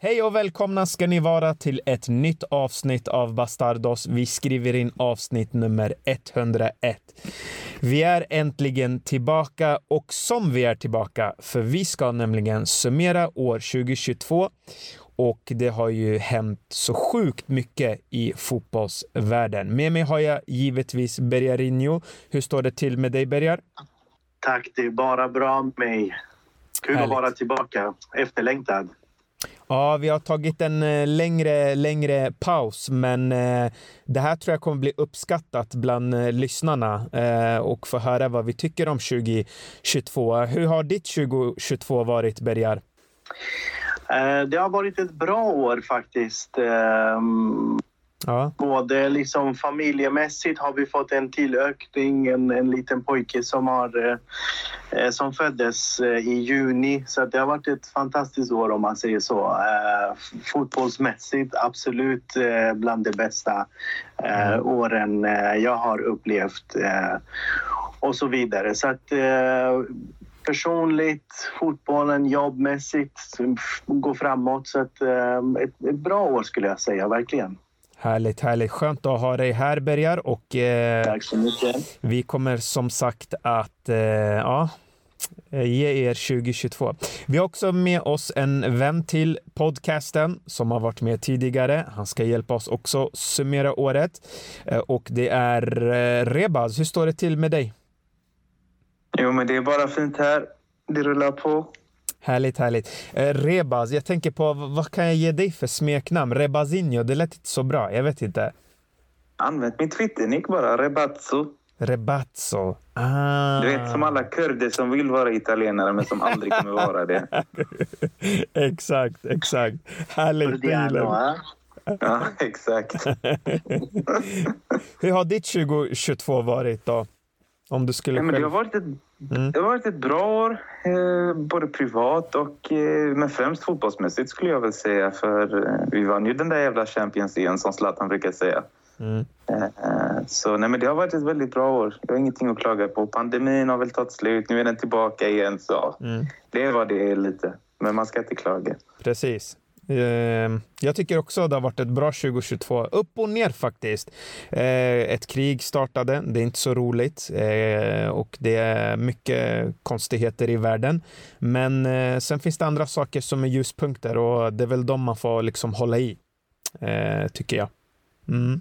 Hej och välkomna ska ni vara till ett nytt avsnitt av Bastardos. Vi skriver in avsnitt nummer 101. Vi är äntligen tillbaka och som vi är tillbaka, för vi ska nämligen summera år 2022 och det har ju hänt så sjukt mycket i fotbollsvärlden. Med mig har jag givetvis Bergarinho. Hur står det till med dig Bergar? Tack, det är bara bra med mig. Kul Härligt. att vara tillbaka. Efterlängtad. Ja, vi har tagit en eh, längre, längre paus, men eh, det här tror jag kommer bli uppskattat bland eh, lyssnarna och få höra vad vi tycker om 2022. Hur har ditt 2022 varit, Bergar? Det har varit ett bra år faktiskt. Ehm, Ja. Både liksom familjemässigt har vi fått en tillökning, en, en liten pojke som, har, eh, eh som föddes eh, i juni. Så det har varit ett fantastiskt år om man säger så. Eh, fotbollsmässigt absolut eh, bland de bästa eh, mm. åren jag har upplevt och så vidare. Så att personligt, fotbollen, jobbmässigt, gå framåt. Så att, ett, ett bra år skulle jag säga, verkligen. Härligt, härligt. Skönt att ha dig här, Bergar. Och, eh, Tack så mycket. Vi kommer som sagt att eh, ja, ge er 2022. Vi har också med oss en vän till podcasten som har varit med tidigare. Han ska hjälpa oss också summera året. Eh, och det är eh, Rebaz. Hur står det till med dig? Jo, men det är bara fint här. Det rullar på. Härligt, härligt. Eh, Rebaz, jag tänker på vad kan jag ge dig för smeknamn? Rebazinho, det lät inte så bra. Jag vet inte. Använd min Twitter-nick bara, Rebazzo. Rebazzo. Ah. Du vet, som alla kurder som vill vara italienare men som aldrig kommer vara det. exakt, exakt. Härligt. Ja, exakt. Hur har ditt 2022 varit då? Om du skulle ja, men det, har varit ett, mm. det har varit ett bra år, eh, både privat och eh, men främst fotbollsmässigt skulle jag väl säga. För eh, vi vann ju den där jävla Champions League som Zlatan brukar säga. Mm. Så nej, men det har varit ett väldigt bra år. Jag har ingenting att klaga på. Pandemin har väl tagit slut. Nu är den tillbaka igen. Så mm. det är vad det är lite. Men man ska inte klaga. Precis. Ehm, jag tycker också att det har varit ett bra 2022. Upp och ner faktiskt. Eh, ett krig startade, det är inte så roligt eh, och det är mycket konstigheter i världen. Men eh, sen finns det andra saker som är ljuspunkter och det är väl de man får liksom hålla i, tycker jag. Mm.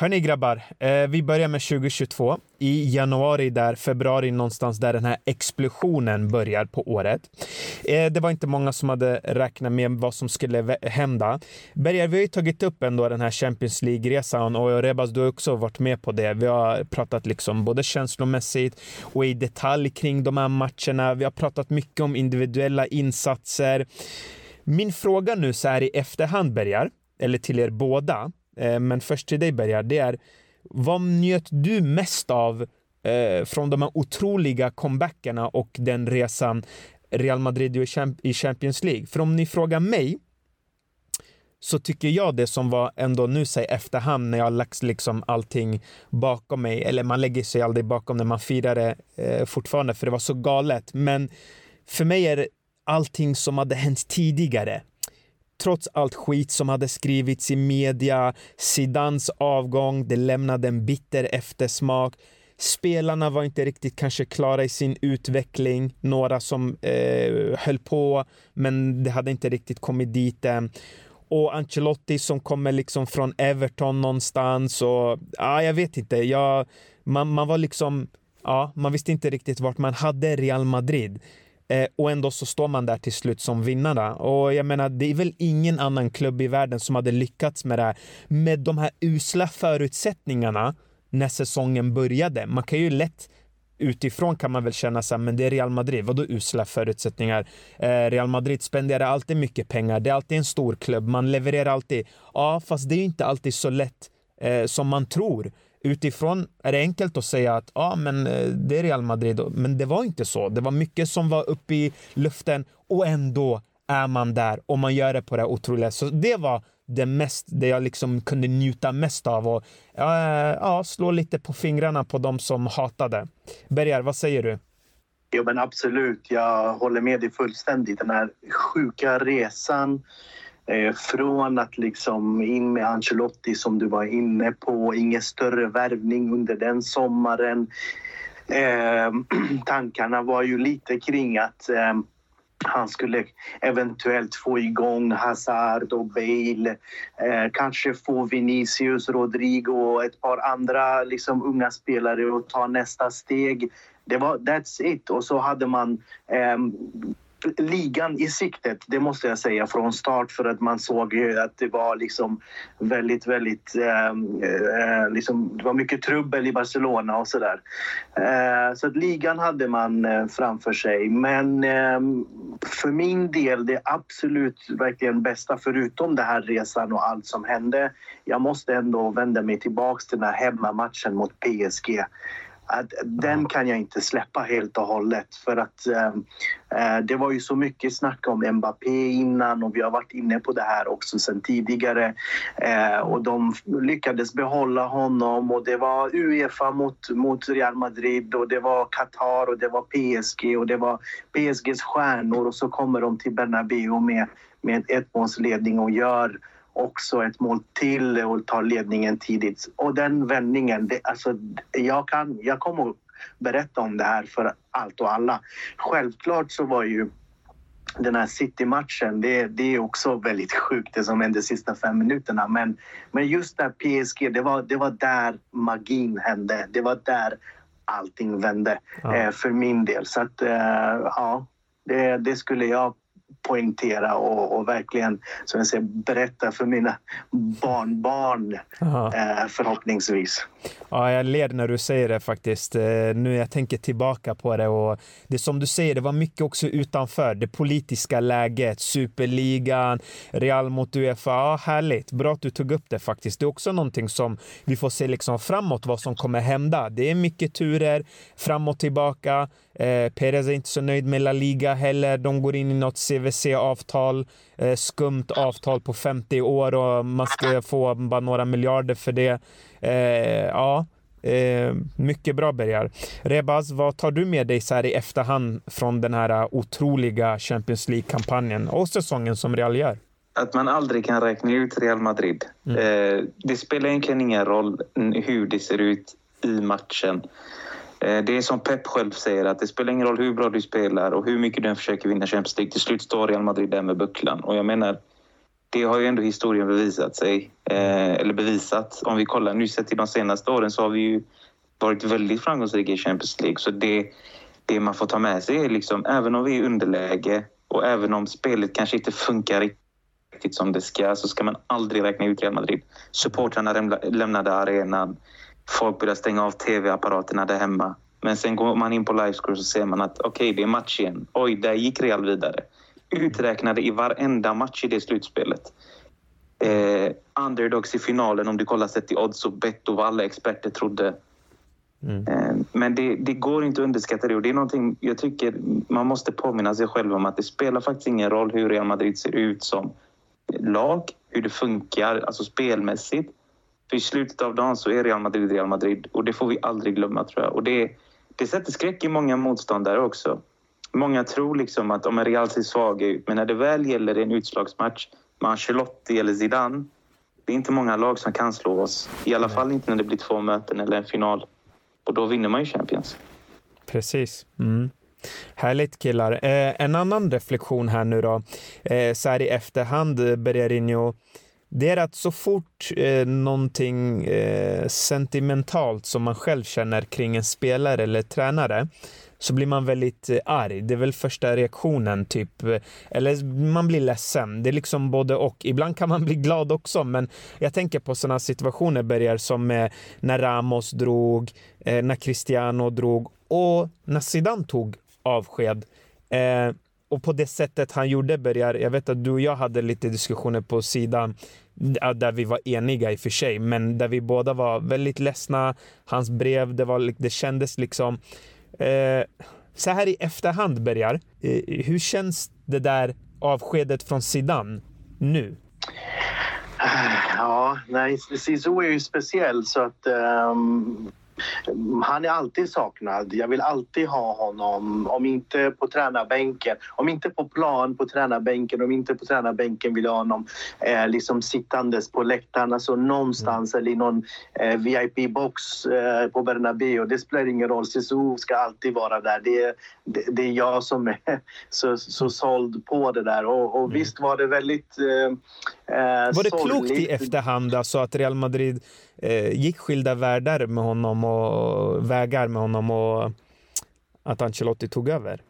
Hörni grabbar, eh, vi börjar med 2022. I januari, där, februari någonstans, där den här explosionen börjar på året. Eh, det var inte många som hade räknat med vad som skulle hända. Berger, vi har ju tagit upp ändå den här Champions League-resan och Rebas, du har också varit med på det. Vi har pratat liksom både känslomässigt och i detalj kring de här matcherna. Vi har pratat mycket om individuella insatser. Min fråga nu så här i efterhand, Berger, eller till er båda, Eh, men först till dig Bergar, det är vad njöt du mest av eh, från de här otroliga comebackerna och den resan Real Madrid i Champions League? För om ni frågar mig så tycker jag det som var ändå nu sig efterhand när jag lagt liksom allting bakom mig, eller man lägger sig aldrig bakom när man firar det eh, fortfarande för det var så galet. Men för mig är det allting som hade hänt tidigare trots allt skit som hade skrivits i media, Zidans avgång, det lämnade en bitter eftersmak. Spelarna var inte riktigt kanske klara i sin utveckling. Några som eh, höll på, men det hade inte riktigt kommit dit än. Och Ancelotti som kommer liksom från Everton någonstans. Och, ah, jag vet inte. Jag, man, man var liksom... Ja, man visste inte riktigt vart man hade Real Madrid. Eh, och ändå så står man där till slut som vinnare. Och jag menar, det är väl ingen annan klubb i världen som hade lyckats med det här. Med de här usla förutsättningarna när säsongen började. Man kan ju lätt utifrån kan man väl känna så här, men det är Real Madrid, vadå usla förutsättningar? Eh, Real Madrid spenderar alltid mycket pengar, det är alltid en stor klubb, man levererar alltid. Ja, fast det är ju inte alltid så lätt eh, som man tror utifrån är det enkelt att säga att ja, men eh, det är Real Madrid, men det var inte så. Det var mycket som var uppe i luften och ändå är man där och man gör det på det otroliga. Så det var det mest, det jag liksom kunde njuta mest av och ja, eh, slå lite på fingrarna på de som hatade. Bergar, vad säger du? Jo, men absolut. Jag håller med dig fullständigt. Den här sjuka resan Eh, från att liksom in med Ancelotti som du var inne på, ingen större värvning under den sommaren. Eh, tankarna var ju lite kring att eh, han skulle eventuellt få igång Hazard och Bale. Eh, kanske få Vinicius, Rodrigo och ett par andra liksom, unga spelare att ta nästa steg. Det var that's it. Och så hade man eh, ligan i siktet, det måste jag säga, från start för att man såg att det var liksom väldigt, väldigt... Ehm, eh, liksom, det var mycket trubbel i Barcelona och sådär. Eh, så att ligan hade man eh, framför sig. Men eh, för min del, det absolut verkligen bästa, förutom den här resan och allt som hände, jag måste ändå vända mig tillbaks till den här hemmamatchen mot PSG att den kan jag inte släppa helt och hållet. För att eh, det var ju så mycket snack om Mbappé innan och vi har varit inne på det här också sen tidigare. Eh, och de lyckades behålla honom och det var Uefa mot, mot Real Madrid och det var Qatar och det var PSG och det var PSGs stjärnor och så kommer de till Bernabéu med, med ett målsledning och gör också ett mål till och tar ledningen tidigt. Och den vändningen, det, alltså, jag, kan, jag kommer att berätta om det här för allt och alla. Självklart så var ju den här City-matchen, det, det är också väldigt sjukt det som hände de sista fem minuterna. Men, men just där PSG, det var, det var där magin hände. Det var där allting vände ja. eh, för min del. Så att, eh, ja, det, det skulle jag poängtera och, och verkligen som jag säger, berätta för mina barnbarn eh, förhoppningsvis. Ja, jag ler när du säger det faktiskt. Eh, nu jag tänker tillbaka på det och det som du säger, det var mycket också utanför det politiska läget, superligan, Real mot Uefa. Ja, härligt, bra att du tog upp det faktiskt. Det är också någonting som vi får se liksom framåt vad som kommer hända. Det är mycket turer fram och tillbaka. Eh, Perez är inte så nöjd med La Liga heller. De går in i något CVC-avtal, eh, skumt avtal på 50 år och man ska få bara några miljarder för det. Eh, ja, eh, mycket bra Bergar. Rebaz, vad tar du med dig så här i efterhand från den här otroliga Champions League-kampanjen och säsongen som Real gör? Att man aldrig kan räkna ut Real Madrid. Mm. Eh, det spelar egentligen ingen roll hur det ser ut i matchen. Eh, det är som Pep själv säger, att det spelar ingen roll hur bra du spelar och hur mycket du än försöker vinna Champions League. Till slut står Real Madrid där med bucklan. Och jag menar, det har ju ändå historien bevisat sig. Eh, eller bevisat. Om vi kollar nu sett till de senaste åren så har vi ju varit väldigt framgångsrika i Champions League. Så det, det man får ta med sig är liksom, även om vi är i underläge och även om spelet kanske inte funkar riktigt som det ska så ska man aldrig räkna ut Real Madrid. Supportrarna lämnade arenan. Folk började stänga av tv-apparaterna där hemma. Men sen går man in på livescore så ser man att okej, okay, det är match igen. Oj, där gick Real vidare uträknade i varenda match i det slutspelet. Eh, underdogs i finalen, om du kollar sett till odds och bett och vad alla experter trodde. Mm. Eh, men det, det, går inte att underskatta det och det är någonting jag tycker man måste påminna sig själv om att det spelar faktiskt ingen roll hur Real Madrid ser ut som lag, hur det funkar, alltså spelmässigt. För i slutet av dagen så är Real Madrid Real Madrid och det får vi aldrig glömma tror jag. Och det, det sätter skräck i många motståndare också. Många tror liksom att om Real ser svaga ut, men när det väl gäller en utslagsmatch med Ancelotti eller Zidane, det är inte många lag som kan slå oss. I alla fall inte när det blir två möten eller en final. Och då vinner man ju Champions. Precis. Mm. Härligt killar. Eh, en annan reflektion här nu då, eh, så här i efterhand, Bererinho. Det är att så fort eh, någonting eh, sentimentalt som man själv känner kring en spelare eller tränare så blir man väldigt eh, arg. Det är väl första reaktionen, typ. Eh, eller man blir ledsen. Det är liksom både och. Ibland kan man bli glad också, men jag tänker på sådana situationer, Berger, som när Ramos drog, eh, när Cristiano drog och när Zidane tog avsked och på det sättet han gjorde, Börjar... jag vet att du och jag hade lite diskussioner på sidan äh, där vi var eniga i och för sig, men där vi båda var väldigt ledsna. Hans brev, det, var, det kändes liksom Eh, så här i efterhand, Bergar, eh, hur känns det där avskedet från Sidan nu? Ja, nej, Sisu är ju speciell så att um, han är alltid saknad. Jag vill alltid ha honom. Om inte på tränarbänken, om inte på plan på tränarbänken, om inte på tränarbänken vill jag ha honom eh, liksom sittandes på läktaren, alltså någonstans mm. eller i någon eh, VIP-box eh, på Bernabéu. Det spelar ingen roll. Sisu ska alltid vara där. Det, det, det, är jag som är så, så såld på det där. Och, och mm. visst var det väldigt eh, Eh, var det klokt i efterhand alltså att Real Madrid eh, gick skilda världar med honom och vägar med honom och att Ancelotti tog över?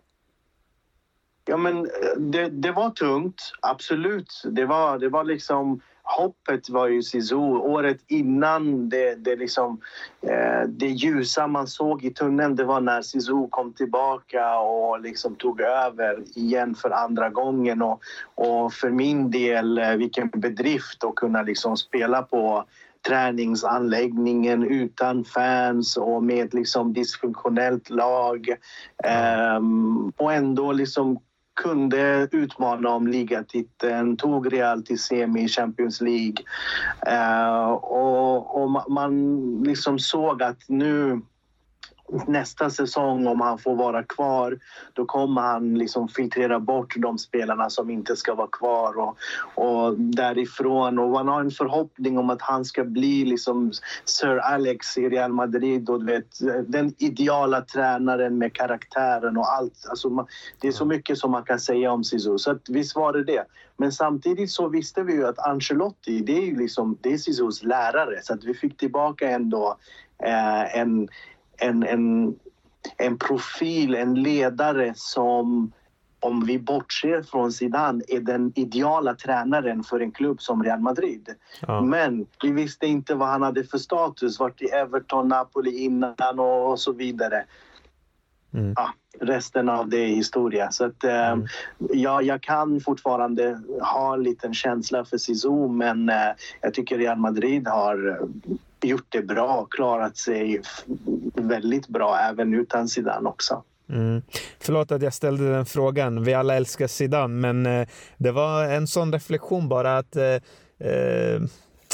Ja, men eh, det, det var tungt, absolut. Det var, det var liksom hoppet var ju Sisu. Året innan det, det, liksom, eh, det ljusa man såg i tunneln det var när Sisu kom tillbaka och liksom tog över igen för andra gången. Och, och för min del, eh, vilken bedrift att kunna liksom spela på träningsanläggningen utan fans och med liksom dysfunktionellt lag. Um, och ändå liksom kunde utmana om ligatiteln, tog Real till semi i Champions League. Uh, och, och man liksom såg att nu nästa säsong, om han får vara kvar, då kommer han liksom filtrera bort de spelarna som inte ska vara kvar och, och därifrån. Och man har en förhoppning om att han ska bli liksom Sir Alex i Real Madrid och vet, den ideala tränaren med karaktären och allt. Alltså man, det är så mycket som man kan säga om Zizou, så att, visst var det det. Men samtidigt så visste vi ju att Ancelotti, det är ju liksom, det är Zizous lärare så att vi fick tillbaka ändå eh, en en, en, en profil, en ledare som om vi bortser från Zidane, är den ideala tränaren för en klubb som Real Madrid. Ja. Men vi visste inte vad han hade för status, vart i Everton, Napoli innan och, så vidare. Mm. Ja, resten av det är historia. Så att, eh, mm. ja, jag kan fortfarande ha en liten känsla för Zizou men eh, jag tycker Real Madrid har gjort det bra, klarat sig väldigt bra även utan Zidane också. Mm. Förlåt att jag ställde den frågan. Vi alla älskar Zidane, men eh, det var en sån reflektion bara att eh, eh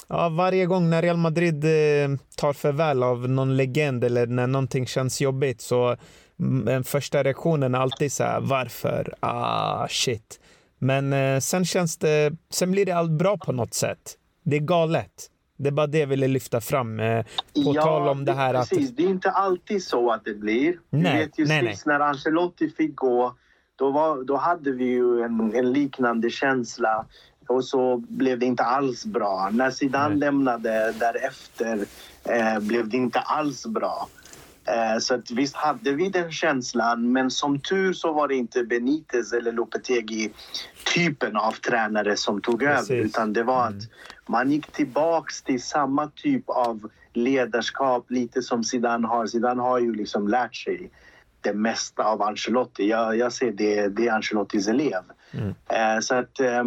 ja, varje gång när Real Madrid eh, tar farväl av någon legend eller när någonting känns jobbigt så mm, den första reaktionen är alltid så här, varför? Ah, shit. Men eh, sen känns det, sen blir det allt bra på något sätt. Det är galet. Det är bara det jag ville lyfta fram. Eh, på ja, tal om det, det här precis. att... Det är inte alltid så att det blir. Nej, vet ju nej, sist nej. när Ancelotti fick gå, då, var, då hade vi ju en, en, liknande känsla. Och så blev det inte alls bra. När Zidane lämnade därefter eh, blev det inte alls bra. Eh, så att visst hade vi den känslan, men som tur så var det inte Benitez eller Lopetegi typen av tränare som tog Precis. över utan det var mm. att man gick tillbaks till samma typ av ledarskap, lite som Zidane har. Zidane har ju liksom lärt sig det mesta av Ancelotti. Jag, jag ser det, det är Ancelottis elev. Mm. Eh, så att eh,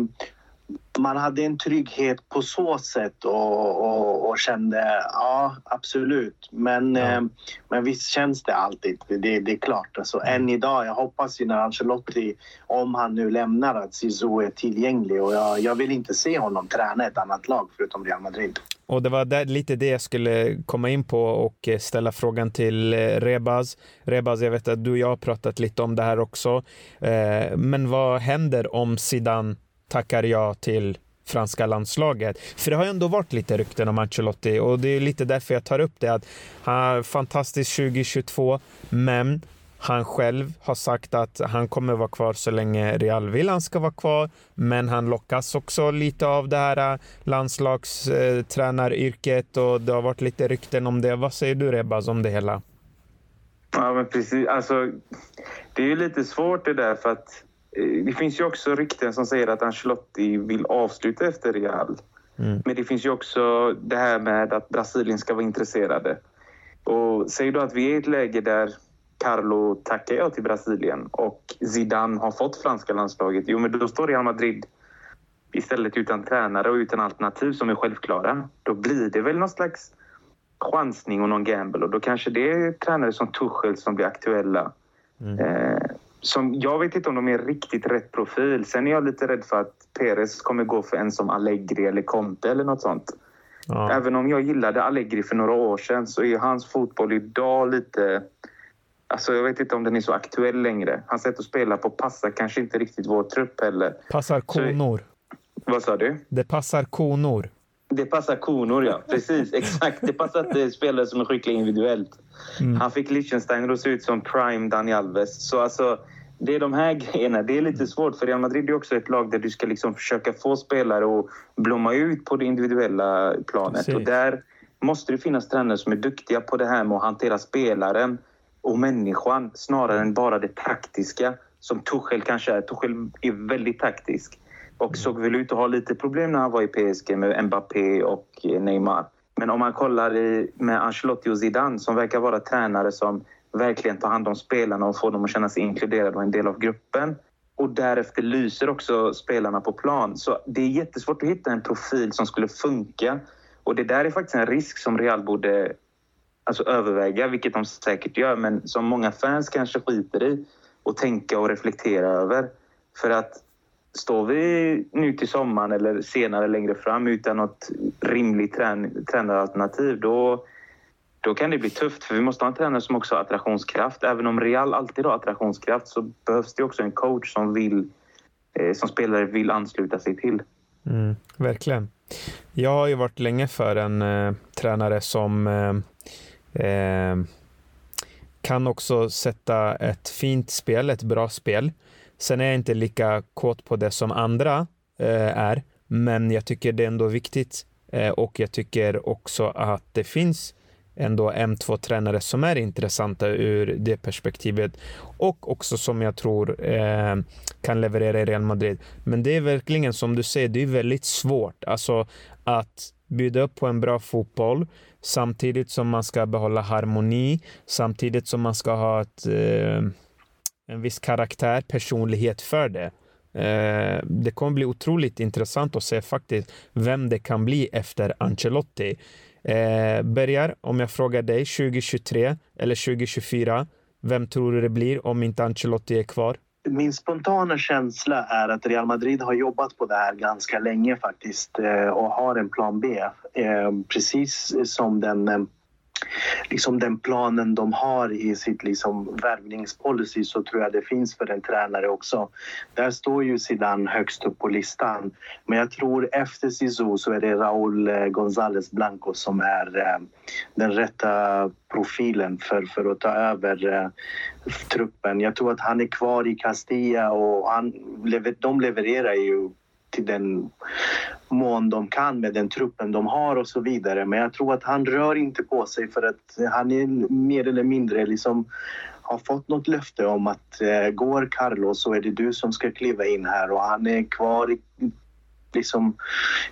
man hade en trygghet på så sätt och, och, och kände ja, absolut. Men, ja. eh, men visst känns det alltid. Det, det är klart. Alltså, mm. Än idag, jag hoppas ju när Ancelotti, om han nu lämnar, att Zizou är tillgänglig. Och jag, jag vill inte se honom träna ett annat lag förutom Real Madrid. Och det var där, lite det jag skulle komma in på och eh, ställa frågan till eh, Rebaz. Rebaz, jag vet att du och jag har pratat lite om det här också. Eh, men vad händer om Zidane tackar ja till franska landslaget. För det har ju ändå varit lite rykten om Ancelotti och det är lite därför jag tar upp det. att Han är fantastisk 2022, men han själv har sagt att han kommer vara kvar så länge Real vill han ska vara kvar. Men han lockas också lite av det här äh, landslagstränaryrket och det har varit lite rykten om det. Vad säger du Rebaz om det hela? Ja, men precis. Alltså, det är ju lite svårt det där för att det finns ju också rykten som säger att Ancelotti vill avsluta efter Real. Mm. Men det finns ju också det här med att Brasilien ska vara intresserade. Och säg då att vi är i ett läge där Carlo tackar ja till Brasilien och Zidane har fått franska landslaget. Jo, men då står Real Madrid istället utan tränare och utan alternativ som är självklara. Då blir det väl någon slags chansning och någon gamble och då kanske det är tränare som Tuchel som blir aktuella. Mm. Eh, som, jag vet inte om de är riktigt rätt profil. Sen är jag lite rädd för att Perez kommer gå för en som Allegri eller Conte eller något sånt. Ja. Även om jag gillade Allegri för några år sedan så är hans fotboll idag lite... Alltså jag vet inte om den är så aktuell längre. Hans sätt att spela på passar kanske inte riktigt vår trupp heller. Passar konor. Så, vad sa du? Det passar konor. Det passar konor, ja. Precis, exakt. Det passar inte spelare som är skickliga individuellt. Mm. Han fick Liechtenstein att se ut som prime Dani Alves. Så alltså, det är de här grejerna. Det är lite svårt, för Real Madrid är också ett lag där du ska liksom försöka få spelare att blomma ut på det individuella planet. Precis. Och där måste det finnas tränare som är duktiga på det här med att hantera spelaren och människan snarare än bara det taktiska som Tuchel kanske är. Tuchel är väldigt taktisk och såg väl ut att ha lite problem när han var i PSG med Mbappé och Neymar. Men om man kollar i, med Ancelotti och Zidane som verkar vara tränare som verkligen tar hand om spelarna och får dem att känna sig inkluderade och en del av gruppen. Och därefter lyser också spelarna på plan. Så det är jättesvårt att hitta en profil som skulle funka. Och det där är faktiskt en risk som Real borde alltså, överväga, vilket de säkert gör, men som många fans kanske skiter i och tänka och reflektera över. För att står vi nu till sommaren eller senare längre fram utan något rimligt trän tränaralternativ, då då kan det bli tufft för vi måste ha en tränare som också har attraktionskraft. Även om Real alltid har attraktionskraft så behövs det också en coach som, vill, eh, som spelare vill ansluta sig till. Mm, verkligen. Jag har ju varit länge för en eh, tränare som eh, eh, kan också sätta ett fint spel, ett bra spel. Sen är jag inte lika kåt på det som andra eh, är, men jag tycker det är ändå viktigt eh, och jag tycker också att det finns ändå M2-tränare som är intressanta ur det perspektivet och också som jag tror eh, kan leverera i Real Madrid. Men det är verkligen som du säger, det är väldigt svårt alltså att bjuda upp på en bra fotboll samtidigt som man ska behålla harmoni, samtidigt som man ska ha ett, eh, en viss karaktär, personlighet för det. Eh, det kommer bli otroligt intressant att se faktiskt vem det kan bli efter Ancelotti. Eh, börjar, om jag frågar dig, 2023 eller 2024, vem tror du det blir om inte Ancelotti är kvar? Min spontana känsla är att Real Madrid har jobbat på det här ganska länge faktiskt eh, och har en plan B. Eh, precis som den eh, liksom den planen de har i sitt liksom värvningspolicy så tror jag det finns för en tränare också. Där står ju Zidane högst upp på listan. Men jag tror efter Zizou så är det Raúl eh, González Blanco som är eh, den rätta profilen för, för att ta över eh, truppen. Jag tror att han är kvar i Castilla och han, de levererar ju till den mån de kan med den truppen de har och så vidare. Men jag tror att han rör inte på sig för att han är mer eller mindre liksom har fått något löfte om att eh, går Carlos så är det du som ska kliva in här och han är kvar i liksom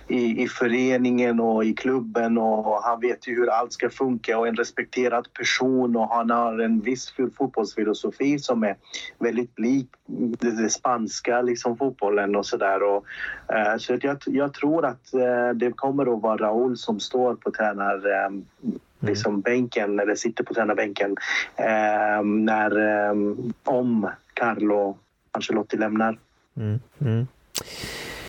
i, i föreningen och i klubben och han vet ju hur allt ska funka och en respekterad person och han har en viss fotbollsfilosofi som är väldigt lik den spanska liksom, fotbollen och sådär. Uh, så jag, jag tror att uh, det kommer att vara Raúl som står på tränar um, liksom bänken eller sitter på tränarbänken um, när, um, om Carlo Ancelotti lämnar. Mm. Mm.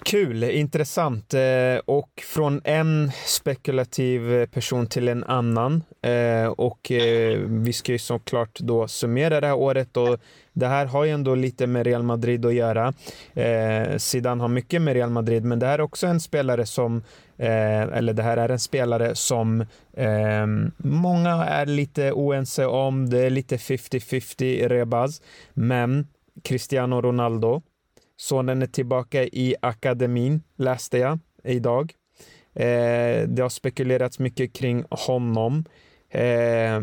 Kul, intressant. Eh, och från en spekulativ person till en annan. Eh, och eh, vi ska ju såklart då summera det här året och det här har ju ändå lite med Real Madrid att göra. Zidane har mycket med Real Madrid, men det här är också en spelare som eller det här är en spelare som ehm, många är lite oense om. Det är lite 50-50 Rebaz, men Cristiano Ronaldo Sonen är tillbaka i akademin, läste jag idag. Eh, det har spekulerats mycket kring honom. Eh,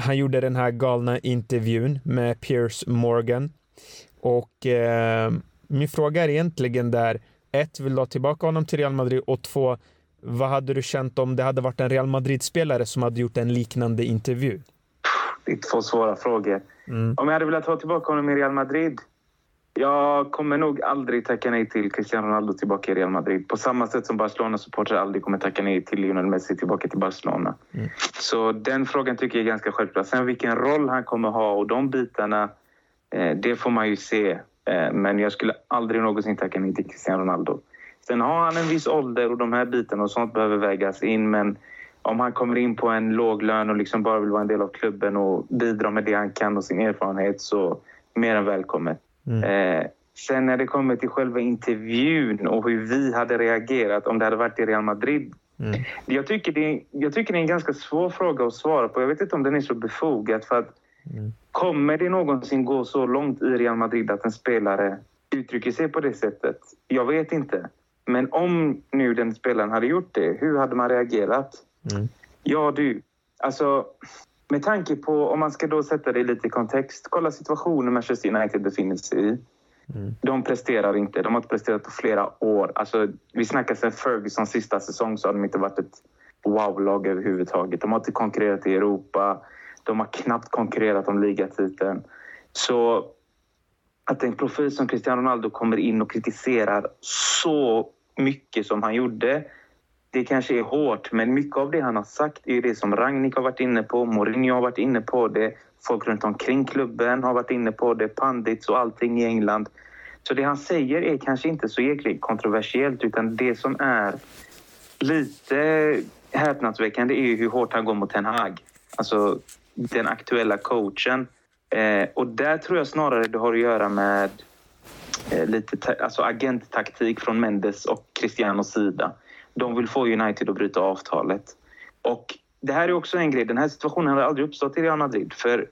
han gjorde den här galna intervjun med Piers Morgan. Och eh, min fråga är egentligen där, ett, vill du ha tillbaka honom till Real Madrid? Och två, vad hade du känt om det hade varit en Real Madrid-spelare som hade gjort en liknande intervju? Det är två svåra frågor. Mm. Om jag hade velat ha tillbaka honom i Real Madrid jag kommer nog aldrig tacka nej till Cristiano Ronaldo tillbaka i Real Madrid. På samma sätt som Barcelona-supportrar aldrig kommer tacka nej till Lionel Messi tillbaka till Barcelona. Mm. Så den frågan tycker jag är ganska självklar. Sen vilken roll han kommer ha och de bitarna, eh, det får man ju se. Eh, men jag skulle aldrig någonsin tacka nej till Cristiano Ronaldo. Sen har han en viss ålder och de här bitarna och sånt behöver vägas in. Men om han kommer in på en låg lön och liksom bara vill vara en del av klubben och bidra med det han kan och sin erfarenhet så mer än välkommet. Mm. Eh, sen när det kommer till själva intervjun och hur vi hade reagerat om det hade varit i Real Madrid. Mm. Jag, tycker det är, jag tycker det är en ganska svår fråga att svara på. Jag vet inte om den är så befogad. För att mm. Kommer det någonsin gå så långt i Real Madrid att en spelare uttrycker sig på det sättet? Jag vet inte. Men om nu den spelaren hade gjort det, hur hade man reagerat? Mm. Ja, du. Alltså, med tanke på, om man ska då sätta det lite i kontext, kolla situationen Manchester United befinner sig i. Mm. De presterar inte. De har inte presterat på flera år. Alltså, vi snackar sen Fergusons sista säsong så har de inte varit ett wow-lag överhuvudtaget. De har inte konkurrerat i Europa. De har knappt konkurrerat om ligatiteln. Så att en profil som Cristiano Ronaldo kommer in och kritiserar så mycket som han gjorde det kanske är hårt, men mycket av det han har sagt är det som Rangnick har varit inne på, Mourinho har varit inne på det, folk runt omkring klubben har varit inne på det, pandits och allting i England. Så det han säger är kanske inte så jäkligt kontroversiellt utan det som är lite häpnadsväckande är hur hårt han går mot Ten Hag. Alltså den aktuella coachen. Eh, och där tror jag snarare det har att göra med eh, lite alltså agenttaktik från Mendes och Cristianos sida. De vill få United att bryta avtalet. Och det här är också en grej. Den här situationen hade aldrig uppstått i Real Madrid. För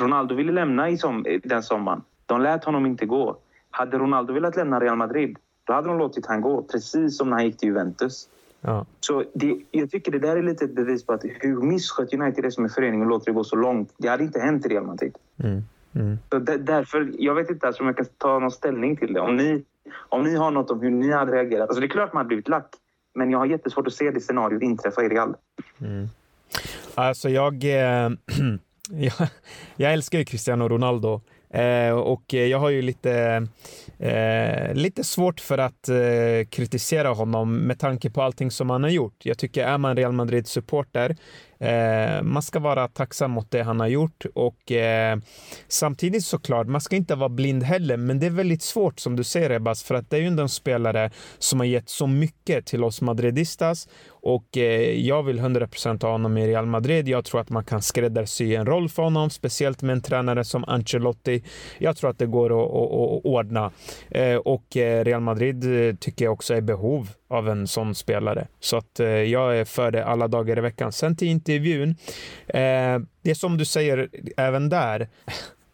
Ronaldo ville lämna i som, den sommaren. De lät honom inte gå. Hade Ronaldo velat lämna Real Madrid, då hade de låtit han gå. Precis som när han gick till Juventus. Ja. Så det, jag tycker det där är lite ett bevis på att hur misskött United är som en förening och låter det gå så långt. Det hade inte hänt i Real Madrid. Mm. Mm. Så därför, jag vet inte alltså om jag kan ta någon ställning till det. Om ni, om ni har något om hur ni hade reagerat. Alltså det är klart man hade blivit lack. Men jag har jättesvårt att se det scenariot inträffa i Real. Mm. Alltså jag, eh, jag, jag älskar ju Cristiano Ronaldo. Eh, och jag har ju lite, eh, lite svårt för att eh, kritisera honom med tanke på allting som han har gjort. Jag tycker är man Real Madrid-supporter Eh, man ska vara tacksam mot det han har gjort och eh, samtidigt såklart, man ska inte vara blind heller, men det är väldigt svårt som du säger Ebbas, för att det är ju en spelare som har gett så mycket till oss madridistas och eh, jag vill 100% ha honom i Real Madrid. Jag tror att man kan skräddarsy en roll för honom, speciellt med en tränare som Ancelotti. Jag tror att det går att, att, att ordna eh, och eh, Real Madrid eh, tycker jag också är behov av en sån spelare. Så att eh, jag är för det alla dagar i veckan. Sen till intervjun. Eh, det är som du säger även där.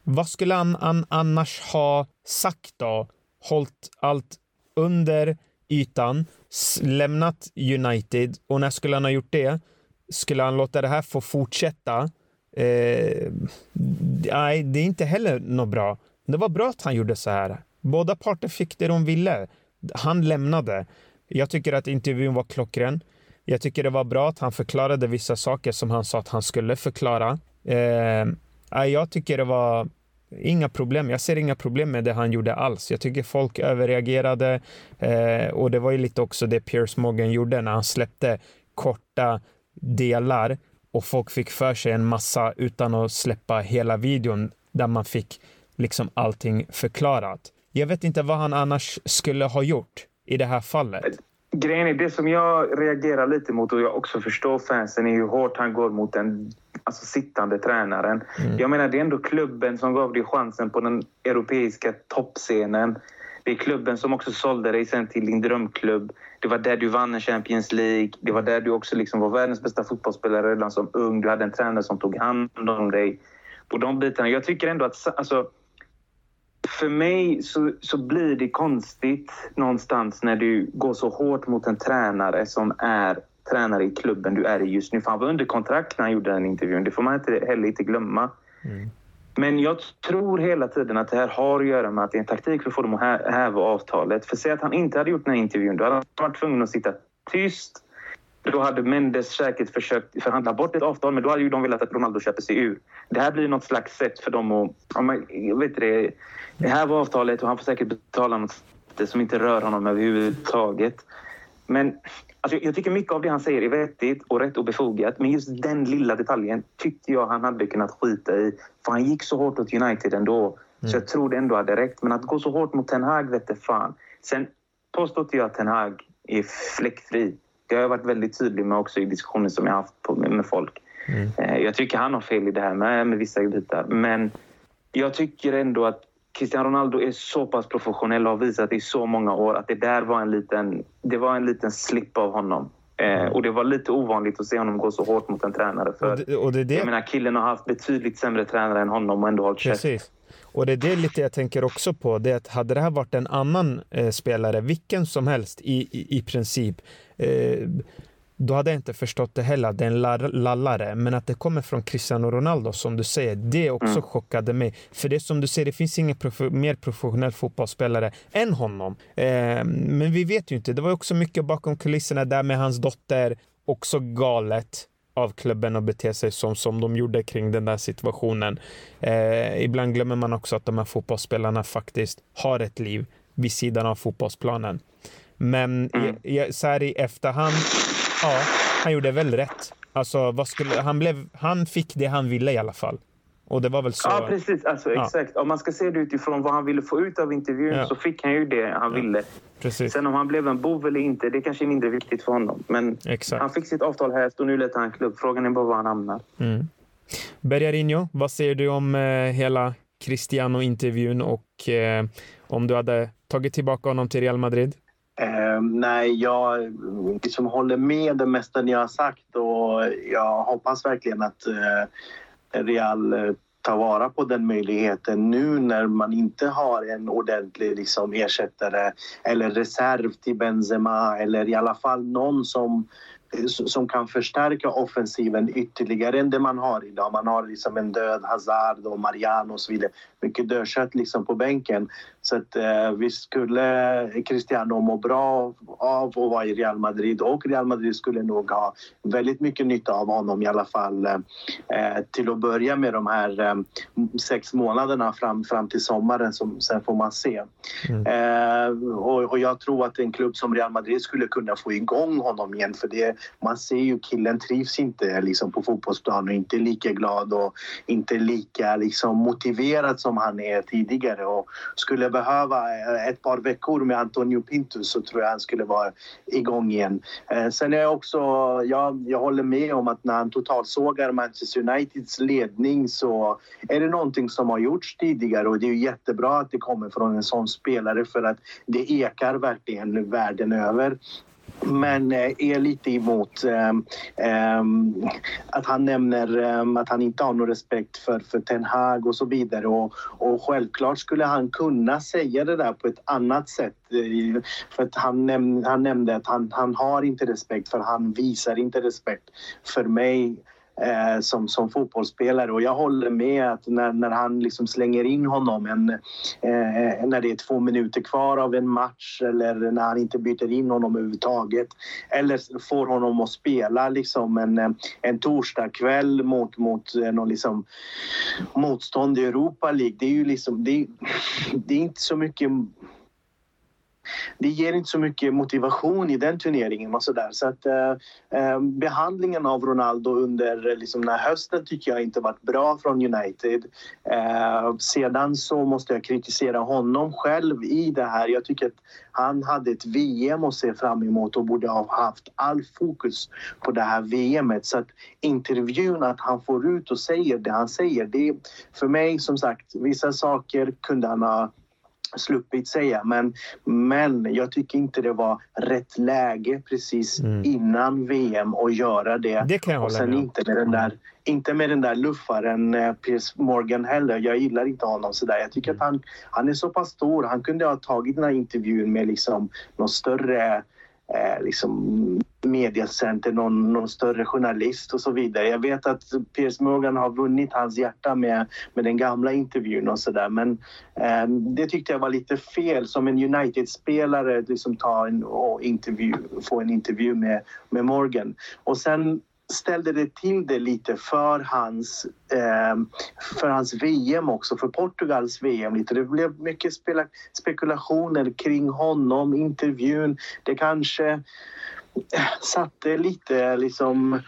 Vad skulle han han annars ha sagt då? Hållt allt under ytan, lämnat United och när skulle han ha gjort det? Skulle han låta det här få fortsätta? Eh, nej, det är inte heller något bra. Det var bra att han gjorde så här. Båda parter fick det de ville. Han lämnade. Jag tycker att intervjun var klockren. Jag tycker det var bra att han förklarade vissa saker som han sa att han skulle förklara. Eh, jag tycker det var inga problem. Jag ser inga problem med det han gjorde alls. Jag tycker folk överreagerade eh, och det var ju lite också det Piers Morgan gjorde när han släppte korta delar och folk fick för sig en massa utan att släppa hela videon där man fick liksom allting förklarat. Jag vet inte vad han annars skulle ha gjort i det här fallet? Grejen är, det som jag reagerar lite mot och jag också förstår fansen är hur hårt han går mot en alltså, sittande tränaren. Mm. Jag menar, det är ändå klubben som gav dig chansen på den europeiska toppscenen. Det är klubben som också sålde dig sen till din drömklubb. Det var där du vann en Champions League. Det var där du också liksom var världens bästa fotbollsspelare redan som ung. Du hade en tränare som tog hand om dig. På de bitarna. Jag tycker ändå att alltså, för mig så, så blir det konstigt någonstans när du går så hårt mot en tränare som är tränare i klubben du är i just nu. För han var under kontrakt när han gjorde den intervjun. Det får man inte, heller inte glömma. Mm. Men jag tror hela tiden att det här har att göra med att det är en taktik för att få dem att häva avtalet. För säg att han inte hade gjort den här intervjun, då hade han varit tvungen att sitta tyst. Då hade Mendes säkert försökt förhandla bort ett avtal, men då hade ju de velat att Ronaldo köper sig ur. Det här blir något slags sätt för dem att... Jag vet det, det här var avtalet och han får säkert betala något som inte rör honom överhuvudtaget. Men alltså, jag tycker mycket av det han säger är vettigt och rätt och befogat. Men just den lilla detaljen tyckte jag han hade kunnat skita i. För han gick så hårt åt United ändå. Mm. Så jag tror det ändå hade räckt. Men att gå så hårt mot Ten Hag vete fan. Sen påstår inte jag att Ten Hag är fläckfri. Det har jag varit väldigt tydlig med också i diskussioner som jag haft på, med, med folk. Mm. Eh, jag tycker han har fel i det här med, med vissa bitar. Men jag tycker ändå att Cristiano Ronaldo är så pass professionell och har visat i så många år att det där var en liten, det var en liten slip av honom. Eh, och det var lite ovanligt att se honom gå så hårt mot en tränare. För och det, och det, det... Jag menar, killen har haft betydligt sämre tränare än honom och ändå hållit käft. Och det är det lite jag tänker också på. Det att hade det här varit en annan eh, spelare, vilken som helst i, i, i princip, eh, då hade jag inte förstått det heller. Det är en lallare. Men att det kommer från Cristiano Ronaldo, som du säger, det också mm. chockade mig. För det som du säger, det finns ingen prof mer professionell fotbollsspelare än honom. Eh, men vi vet ju inte. Det var också mycket bakom kulisserna där med hans dotter. Också galet av klubben att bete sig som, som de gjorde kring den där situationen. Eh, ibland glömmer man också att de här fotbollsspelarna faktiskt har ett liv vid sidan av fotbollsplanen. Men mm. så här i efterhand Ja, han gjorde väl rätt. Alltså, skulle, han, blev, han fick det han ville i alla fall. Och det var väl så... Ja, precis. Alltså, ja. Exakt. Om man ska se det utifrån vad han ville få ut av intervjun ja. så fick han ju det han ja. ville. Precis. Sen om han blev en bov eller inte, det kanske är mindre viktigt för honom. Men exakt. han fick sitt avtal här och nu letar han klubb. Frågan är bara var han hamnar. Mm. Bergarinho, vad säger du om eh, hela Cristiano-intervjun och eh, om du hade tagit tillbaka honom till Real Madrid? Eh, nej, jag liksom håller med det mesta ni har sagt och jag hoppas verkligen att eh, Real eh, tar vara på den möjligheten nu när man inte har en ordentlig liksom, ersättare eller reserv till Benzema eller i alla fall någon som eh, som kan förstärka offensiven ytterligare än det man har idag. Man har liksom en död Hazard och Mariano och så vidare. Mycket dödkött liksom på bänken. Så att, eh, visst skulle Cristiano må bra av att vara i Real Madrid och Real Madrid skulle nog ha väldigt mycket nytta av honom i alla fall eh, till att börja med de här eh, sex månaderna fram, fram till sommaren. Som, sen får man se. Mm. Eh, och, och, jag tror att en klubb som Real Madrid skulle kunna få igång honom igen för det, man ser ju killen trivs inte liksom, på fotbollsplanen och inte lika glad och inte lika liksom, motiverad som han är tidigare och skulle behöva eh, ett par veckor med Antonio Pintus så tror jag han skulle vara igång igen. Eh, sen är jag också, jag, jag håller med om att när han totalsågar Manchester Uniteds ledning så är det någonting som har gjorts tidigare och det är jättebra att det kommer från en sån spelare för att det ekar verkligen världen över men eh, är lite emot eh, eh, att han nämner eh, att han inte har någon respekt för, för Ten Hag och så vidare. Och, och självklart skulle han kunna säga det där på ett annat sätt. Eh, för att han, näm han nämnde att han, han har inte respekt för han visar inte respekt för mig eh, som, som fotbollsspelare. Och jag håller med att när, när han liksom slänger in honom en, eh, när det är två minuter kvar av en match eller när han inte byter in honom överhuvudtaget eller får honom att spela liksom en, en torsdagkväll mot, mot eh, någon liksom motstånd i Europa League. Det är ju liksom, det, det är inte så mycket det ger inte så mycket motivation i den turneringen och så där. Så att eh, eh, behandlingen av Ronaldo under eh, liksom, den här hösten tycker jag inte varit bra från United. Eh, sedan så måste jag kritisera honom själv i det här. Jag tycker att han hade ett VM att se fram emot och borde ha haft all fokus på det här VMet. Så att intervjun, att han får ut och säger det han säger, det för mig som sagt, vissa saker kunde han ha sluppit säga. Men, men jag tycker inte det var rätt läge precis mm. innan VM att göra det. Det kan jag och sen med. inte med den där inte med den där luffaren eh, Piers Morgan heller. Jag gillar inte honom sådär. Jag tycker mm. att han, han är så pass stor. Han kunde ha tagit den här intervjun med liksom någon större eh, liksom mediacenter, någon, någon större journalist och så vidare. Jag vet att Piers Morgan har vunnit hans hjärta med, med den gamla intervjun och sådär men eh, det tyckte jag var lite fel som en United-spelare liksom ta en och intervju, få en intervju med, med Morgan. Och sen ställde det till det lite för hans, eh, för hans VM också, för Portugals VM. Lite. Det blev mycket spekulationer kring honom, intervjun. Det kanske eh, satte lite liksom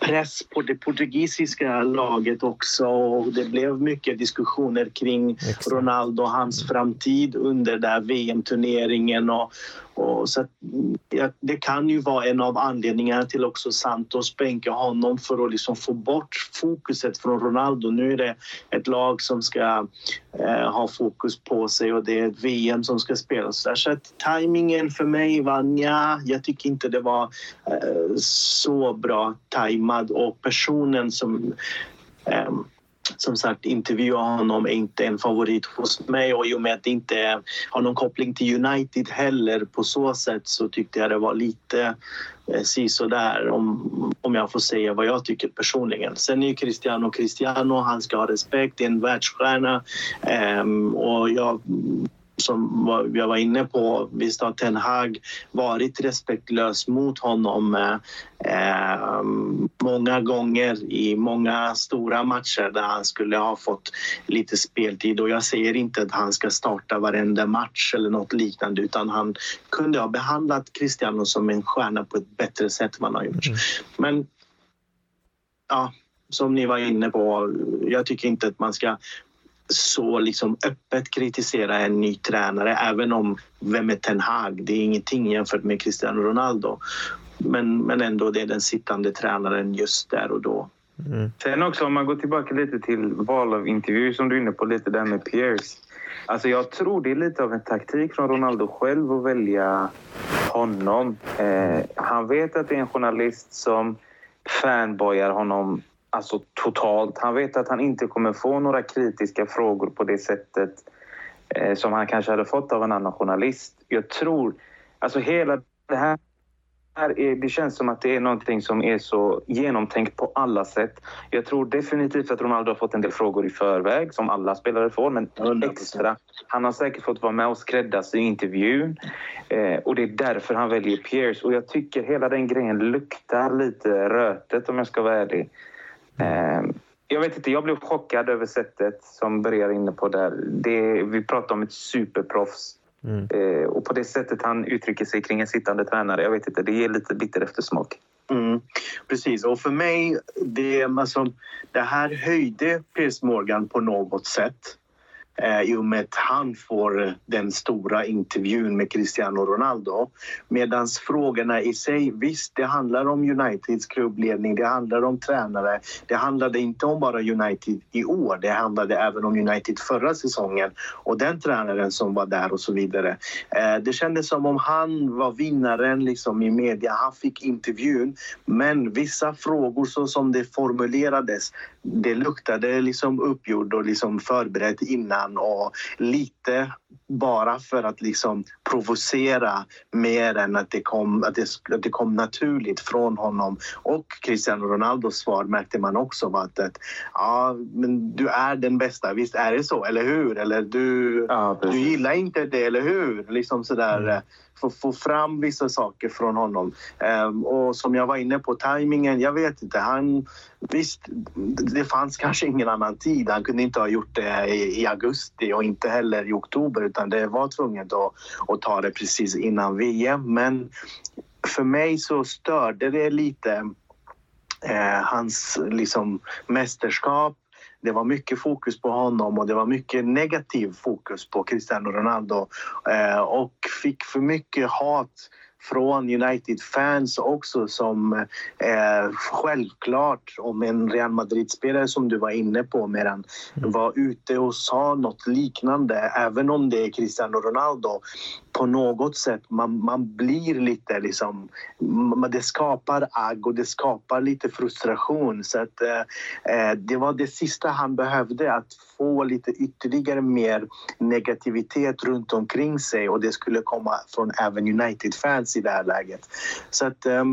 press på det portugisiska laget också. Och det blev mycket diskussioner kring. Ronaldo och hans framtid under den VM-turneringen. Och, och så ja, det kan ju vara en av anledningarna till också Santos bänka honom för att liksom få bort fokuset från Ronaldo. Nu är det ett lag som ska eh, ha fokus på sig och det är ett VM som ska spelas. Så att tajmingen för mig var nja, jag tycker inte det var eh, så bra tajmad och personen som eh, som sagt, intervjua honom är inte en favorit hos mig och i och med att det inte har någon koppling till United heller på så sätt så tyckte jag det var lite eh, sådär om, om jag får säga vad jag tycker personligen. Sen är ju Cristiano Cristiano, han ska ha respekt, det är en världsstjärna eh, och jag som jag var inne på, visst har Ten Hag varit respektlös mot honom eh, många gånger i många stora matcher där han skulle ha fått lite speltid. Och jag säger inte att han ska starta varenda match eller något liknande utan han kunde ha behandlat Cristiano som en stjärna på ett bättre sätt än han har gjort. Mm. Men ja, som ni var inne på, jag tycker inte att man ska så liksom öppet kritisera en ny tränare även om vem är Ten Hag? Det är ingenting jämfört med Cristiano Ronaldo. Men, men ändå, det är den sittande tränaren just där och då. Mm. Sen också om man går tillbaka lite till val av intervju som du är inne på lite där med Pierce. Alltså jag tror det är lite av en taktik från Ronaldo själv att välja honom. Eh, han vet att det är en journalist som fanboyar honom alltså totalt. Han vet att han inte kommer få några kritiska frågor på det sättet eh, som han kanske hade fått av en annan journalist. Jag tror, alltså hela det här är, det känns som att det är någonting som är så genomtänkt på alla sätt. Jag tror definitivt att Ronaldo har fått en del frågor i förväg, som alla spelare får, men extra. Han har säkert fått vara med och skräddarsy intervjun eh, och det är därför han väljer Pierce. Och jag tycker hela den grejen luktar lite rötet om jag ska vara ärlig. Ehm, jag vet inte, jag blev chockad över sättet som Börjar inne på där. Det, vi pratar om ett superproffs. Mm. Eh, och på det sättet han uttrycker sig kring en sittande tränare, jag vet inte, det ger lite bitter eftersmak. Mm, precis, och för mig, det, alltså, det här höjde Piers Morgan på något sätt eh, i och med att han får den stora intervjun med Cristiano Ronaldo. Medan frågorna i sig, visst det handlar om Uniteds klubbledning, det handlar om tränare. Det handlade inte om bara United i år, det handlade även om United förra säsongen och den tränaren som var där och så vidare. Eh, det kändes som om han var vinnaren liksom, i media, han fick intervjun. Men vissa frågor så som det formulerades, det luktade liksom uppgjord och liksom förberett innan innan och lite bara för att liksom provocera mer än att det, kom, att, det, att det kom naturligt från honom. Och Cristiano Ronaldos svar märkte man också var att, att ja, men du är den bästa, visst är det så, eller hur? Eller du, ja, du gillar inte det, eller hur? Liksom sådär. Mm få, få fram vissa saker från honom. Um, och som jag var inne på, tajmingen, jag vet inte. Han, visst, det fanns kanske ingen annan tid. Han kunde inte ha gjort det i, i augusti och inte heller i oktober utan det var tvunget att, att ta det precis innan VM. Men för mig så störde det lite eh, hans liksom, mästerskap det var mycket fokus på honom och det var mycket negativ fokus på Cristiano Ronaldo eh, och fick för mycket hat från United-fans också som eh, självklart om en Real Madrid-spelare som du var inne på medan var ute och sa något liknande även om det är Cristiano Ronaldo på något sätt, man, man blir lite liksom... Det skapar agg och det skapar lite frustration. Så att, eh, eh, det var det sista han behövde, att få lite ytterligare mer negativitet runt omkring sig och det skulle komma från även United-fans i det här läget. Så att, eh,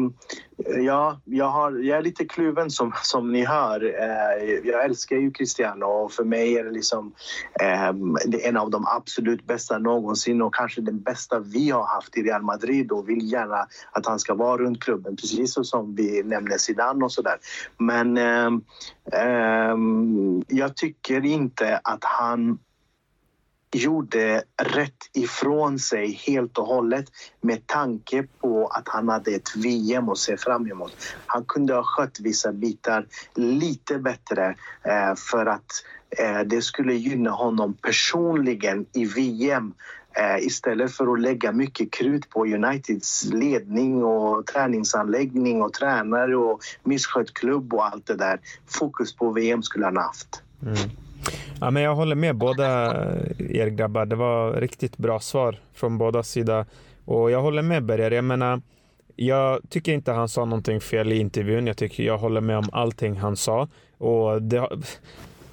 Ja, jag, har, jag är lite kluven som, som ni hör. Eh, jag älskar ju Cristiano och för mig är det liksom eh, det är en av de absolut bästa någonsin och kanske den bästa vi har haft i Real Madrid och vill gärna att han ska vara runt klubben precis som vi nämnde Zidane och sådär. Men eh, jag tycker inte att han gjorde rätt ifrån sig helt och hållet med tanke på att han hade ett VM att se fram emot. Han kunde ha skött vissa bitar lite bättre eh, för att eh, det skulle gynna honom personligen i VM eh, istället för att lägga mycket krut på Uniteds ledning och träningsanläggning och tränare och misskött klubb och allt det där. Fokus på VM skulle han haft. Mm. Ja, men jag håller med båda er grabbar. Det var riktigt bra svar från båda sidor. Och jag håller med Berger. Jag menar, jag tycker inte han sa någonting fel i intervjun. Jag tycker jag håller med om allting han sa. Och det,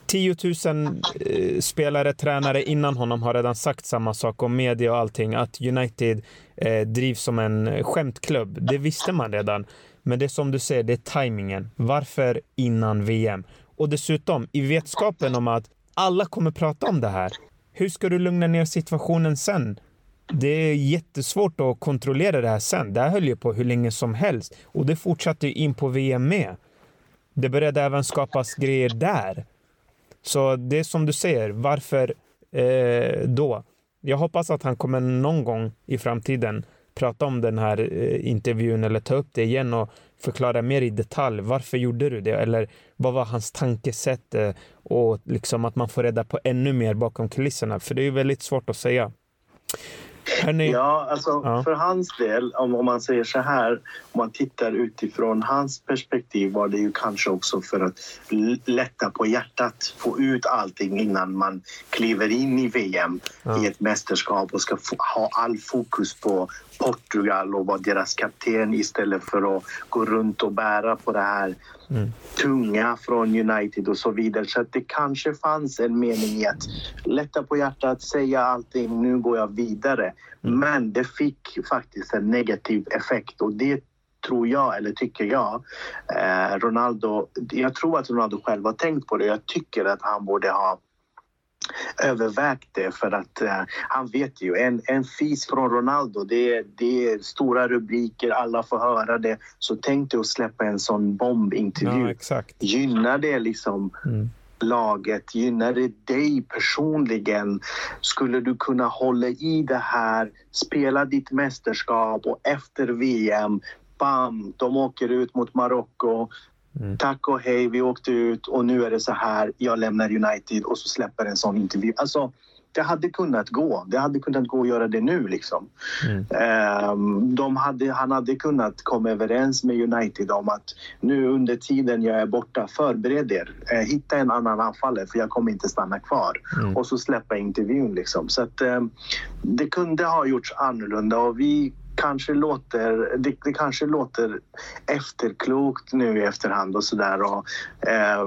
10 000 eh, spelare, tränare innan honom har redan sagt samma sak om media och allting. Att United eh, drivs som en skämtklubb. Det visste man redan. Men det är som du säger, det är tajmingen. Varför innan VM? Och dessutom, i vetskapen om att alla kommer prata om det här. Hur ska du lugna ner situationen sen? Det är jättesvårt att kontrollera det här sen. Det här höll ju på hur länge som helst och det fortsatte in på VM med. Det började även skapas grejer där. Så det är som du säger, varför eh, då? Jag hoppas att han kommer någon gång i framtiden prata om den här eh, intervjun eller ta upp det igen och förklara mer i detalj. Varför gjorde du det? Eller vad var hans tankesätt? Eh, och liksom att man får reda på ännu mer bakom kulisserna. För det är väldigt svårt att säga. Hörrni, ja, alltså ja. för hans del, om, om man säger så här, om man tittar utifrån hans perspektiv var det ju kanske också för att lätta på hjärtat, få ut allting innan man kliver in i VM ja. i ett mästerskap och ska ha all fokus på Portugal och vara deras kapten istället för att gå runt och bära på det här mm. tunga från United och så vidare. Så att det kanske fanns en mening i att lätta på hjärtat, säga allting, nu går jag vidare. Mm. Men det fick faktiskt en negativ effekt och det tror jag, eller tycker jag, eh, Ronaldo... Jag tror att Ronaldo själv har tänkt på det. Jag tycker att han borde ha övervägt det för att uh, han vet ju, en, en fis från Ronaldo, det, det är stora rubriker, alla får höra det. Så tänk dig att släppa en sån bombintervju. Ja, Gynnar det liksom mm. laget? Gynnar det dig personligen? Skulle du kunna hålla i det här, spela ditt mästerskap och efter VM bam, de åker ut mot Marocko. Mm. Tack och hej, vi åkte ut och nu är det så här. Jag lämnar United och så släpper en sån intervju. Alltså, det hade kunnat gå. Det hade kunnat gå att göra det nu. Liksom. Mm. Um, de hade, han hade kunnat komma överens med United om att nu under tiden jag är borta, förbered er. Uh, hitta en annan anfallare för jag kommer inte stanna kvar. Mm. Och så släppa intervjun. Liksom. Så att, um, det kunde ha gjorts annorlunda och vi kanske låter, det, det, kanske låter efterklokt nu i efterhand och sådär. Eh,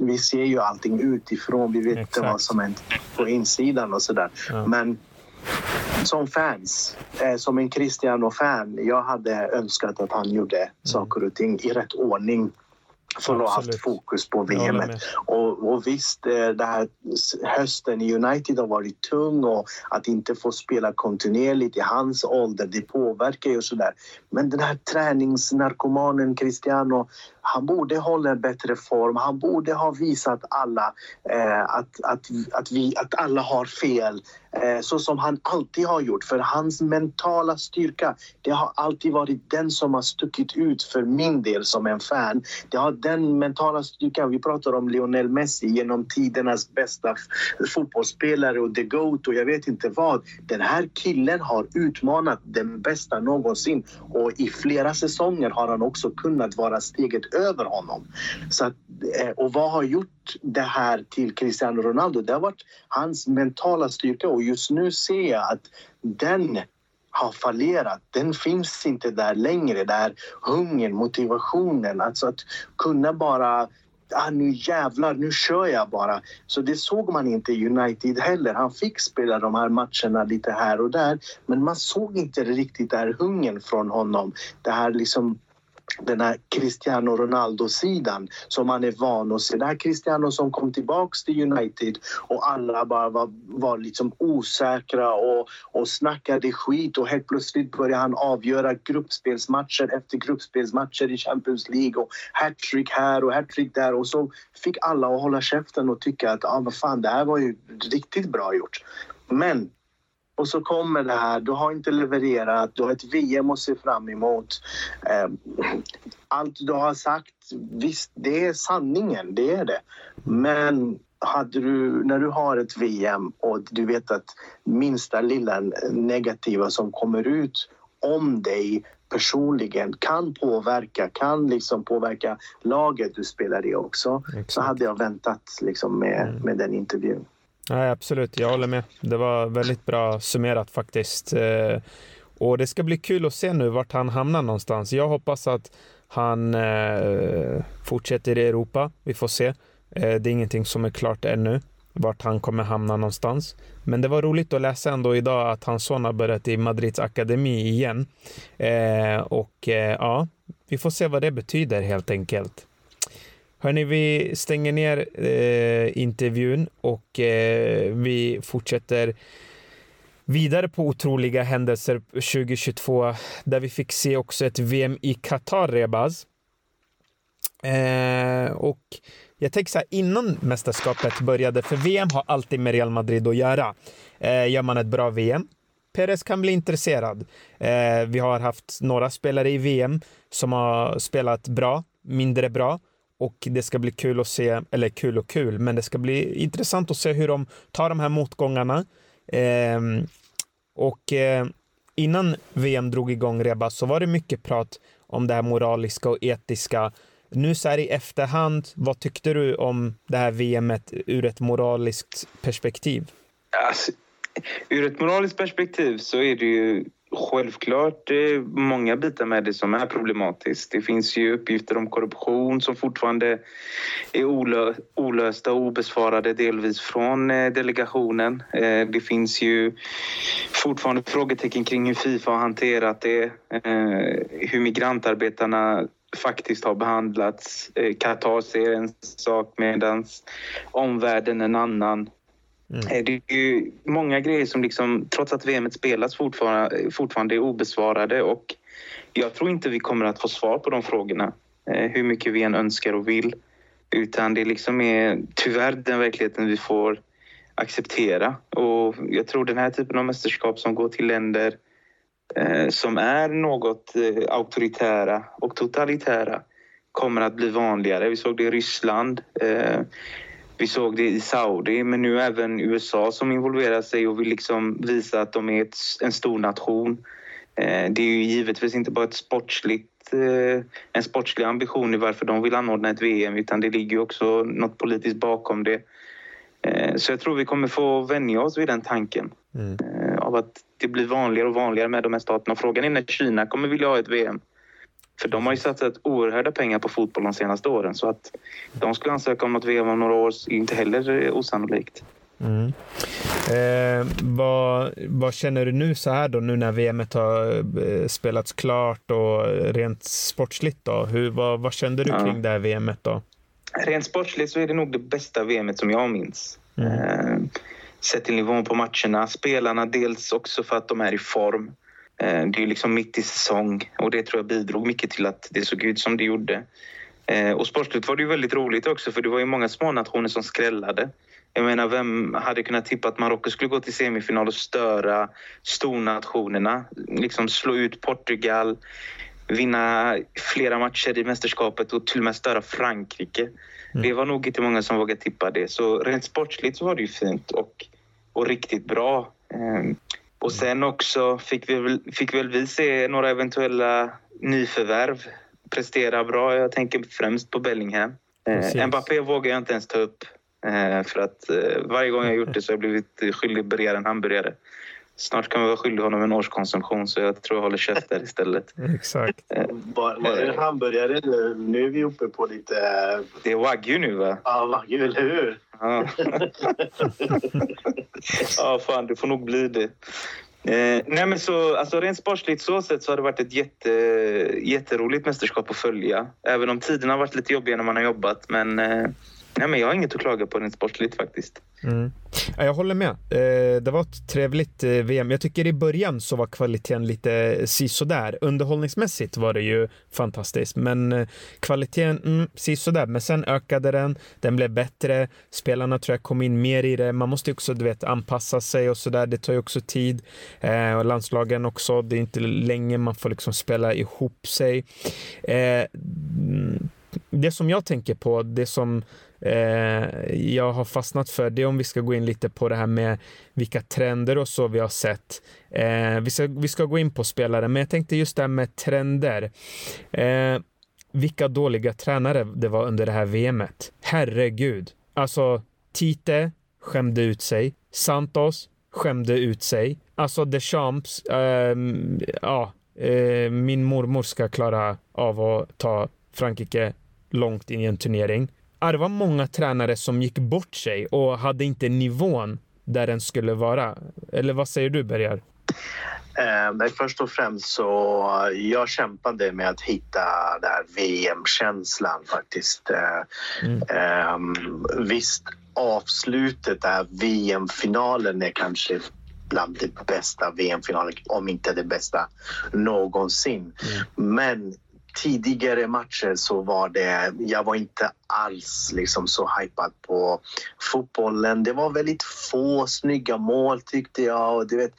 vi ser ju allting utifrån. Vi vet inte vad som är på insidan och sådär. Ja. Men som fans, eh, som en Cristiano-fan, jag hade önskat att han gjorde mm. saker och ting i rätt ordning för att ha haft fokus på VM. Och, och visst, eh, det här hösten i United har varit tung och att inte få spela kontinuerligt i hans ålder, det påverkar ju sådär. Men den här träningsnarkomanen Cristiano, han borde hålla en bättre form. Han borde ha visat alla eh, att, att, att, vi, att alla har fel, eh, så som han alltid har gjort. För hans mentala styrka, det har alltid varit den som har stuckit ut för min del som en fan. Det har den mentala styrkan. Vi pratar om Lionel Messi genom tidernas bästa fotbollsspelare och the GOAT och jag vet inte vad. Den här killen har utmanat den bästa någonsin och i flera säsonger har han också kunnat vara steget över honom. Så att, eh, och vad har gjort det här till Cristiano Ronaldo? Det har varit hans mentala styrka och just nu ser jag att den har fallerat. Den finns inte där längre. Där hungern, motivationen, alltså att kunna bara ah, nu jävlar, nu kör jag bara. Så det såg man inte i United heller. Han fick spela de här matcherna lite här och där men man såg inte riktigt där hungern från honom. Det här liksom den här Cristiano Ronaldo-sidan som man är van att se. Det här Cristiano som kom tillbaka till United och alla bara var, var liksom osäkra och, och snackade skit och helt plötsligt började han avgöra gruppspelsmatcher efter gruppspelsmatcher i Champions League och hattrick här och hattrick där och så fick alla att hålla käften och tycka att ah, vad fan, det här var ju riktigt bra gjort. Men och så kommer det här, du har inte levererat, du har ett VM att se fram emot. Ehm, allt du har sagt, visst det är sanningen, det är det. Men hade du, när du har ett VM och du vet att minsta lilla negativa som kommer ut om dig personligen kan påverka, kan liksom påverka laget du spelar i också. Exakt. Så hade jag väntat liksom med, mm. med den intervjun. Nej, absolut, jag håller med. Det var väldigt bra summerat faktiskt. Eh, och det ska bli kul att se nu vart han hamnar någonstans. Jag hoppas att han eh, fortsätter i Europa. Vi får se. Eh, det är ingenting som är klart ännu vart han kommer hamna någonstans. Men det var roligt att läsa ändå idag att hans son har börjat i Madrids akademi igen. och ja, vi får se vad det betyder helt enkelt. Hörni, vi stänger ner eh, intervjun och eh, vi fortsätter vidare på otroliga händelser 2022 där vi fick se också ett VM i Qatar, Rebaz. Eh, och jag tänker så här, innan mästerskapet började, för VM har alltid med Real Madrid att göra. Eh, gör man ett bra VM, Perez kan bli intresserad. Eh, vi har haft några spelare i VM som har spelat bra, mindre bra och det ska bli kul att se, eller kul och kul, men det ska bli intressant att se hur de tar de här motgångarna. Eh, och eh, innan VM drog igång Reba så var det mycket prat om det här moraliska och etiska. Nu så här i efterhand, vad tyckte du om det här VMet ur ett moraliskt perspektiv? Alltså, ur ett moraliskt perspektiv så är det ju Självklart är många bitar med det som är problematiskt. Det finns ju uppgifter om korruption som fortfarande är olö olösta och obesvarade delvis från eh, delegationen. Eh, det finns ju fortfarande frågetecken kring hur Fifa har hanterat det. Eh, hur migrantarbetarna faktiskt har behandlats. Qatar ser en sak medan omvärlden en annan. Mm. Eh, det är ju många grejer som liksom, trots att VM spelas fortfarande, fortfarande är obesvarade och jag tror inte vi kommer att få svar på de frågorna. Eh, hur mycket vi än önskar och vill. Utan det liksom är tyvärr den verkligheten vi får acceptera. Och jag tror den här typen av mästerskap som går till länder eh, som är något eh, auktoritära och totalitära kommer att bli vanligare. Vi såg det i Ryssland. Eh, vi såg det i Saudi, men nu även USA som involverar sig och vill liksom visa att de är ett, en stor nation. Eh, det är ju givetvis inte bara ett sportsligt, eh, en sportslig ambition i varför de vill anordna ett VM utan det ligger också något politiskt bakom det. Eh, så jag tror vi kommer få vänja oss vid den tanken mm. av att det blir vanligare och vanligare med de här staterna. Frågan är när Kina kommer vilja ha ett VM. För de har ju satsat oerhörda pengar på fotboll de senaste åren så att de skulle ansöka om något VM om några år är inte heller osannolikt. Mm. Eh, vad, vad, känner du nu så här då, nu när VM har eh, spelats klart och rent sportsligt då? Hur, vad, vad kände du ja. kring det här VMet då? Rent sportsligt så är det nog det bästa VMet som jag minns. Mm. Eh, sett till nivån på matcherna, spelarna dels också för att de är i form. Eh, det är liksom mitt i säsong och det tror jag bidrog mycket till att det såg ut som det gjorde. Eh, och sportsligt var det ju väldigt roligt också för det var ju många små nationer som skrällade. Jag menar, vem hade kunnat tippa att Marocko skulle gå till semifinal och störa stornationerna? Liksom slå ut Portugal, vinna flera matcher i mästerskapet och till och med störa Frankrike. Mm. Det var nog inte många som vågade tippa det. Så rent sportsligt så var det ju fint och, och riktigt bra. Och sen också fick vi, väl, fick väl vi se några eventuella nyförvärv prestera bra. Jag tänker främst på Bellingham. Eh, Mbappé vågar jag inte ens ta upp eh, för att eh, varje gång jag gjort det så har jag blivit skyldig Berger en hamburgare. Snart kan vi vara skyldiga honom en årskonsumtion så jag tror jag håller käft där istället. Exakt. Var, var det hamburgare nu? Nu är vi uppe på lite... Det är wagyu nu va? Ja, wagyu, eller hur? Ja. ja, fan det får nog bli det. Eh, nej men så, alltså rent sportsligt så sett så har det varit ett jätte, jätteroligt mästerskap att följa. Även om tiderna har varit lite jobbiga när man har jobbat. Men eh, Nej, men jag har inget att klaga på rent sportsligt faktiskt. Mm. jag håller med. Eh, det var ett trevligt eh, VM. Jag tycker i början så var kvaliteten lite eh, sisådär. Underhållningsmässigt var det ju fantastiskt, men eh, kvaliteten mm, sisådär. Men sen ökade den, den blev bättre. Spelarna tror jag kom in mer i det. Man måste också du vet, anpassa sig och sådär. Det tar ju också tid. Eh, och landslagen också. Det är inte länge man får liksom spela ihop sig. Eh, mm, det som jag tänker på, det som eh, jag har fastnat för det om vi ska gå in lite på det här med vilka trender och så vi har sett. Eh, vi, ska, vi ska gå in på spelare, men jag tänkte just det här med trender. Eh, vilka dåliga tränare det var under det här VMet. Herregud. Alltså, Tite skämde ut sig. Santos skämde ut sig. Alltså Deschamps, ehm, eh, ja, min mormor ska klara av att ta Frankrike långt in i en turnering det var många tränare som gick bort sig och hade inte nivån där den skulle vara. Eller vad säger du, Bergar? Eh, först och främst så jag kämpade med att hitta där VM-känslan faktiskt. Eh, mm. eh, visst, avslutet där VM-finalen är kanske bland de bästa VM-finaler, om inte det bästa någonsin. Mm. Men tidigare matcher så var det, jag var inte alls liksom så hypad på fotbollen. Det var väldigt få snygga mål tyckte jag. Och du vet,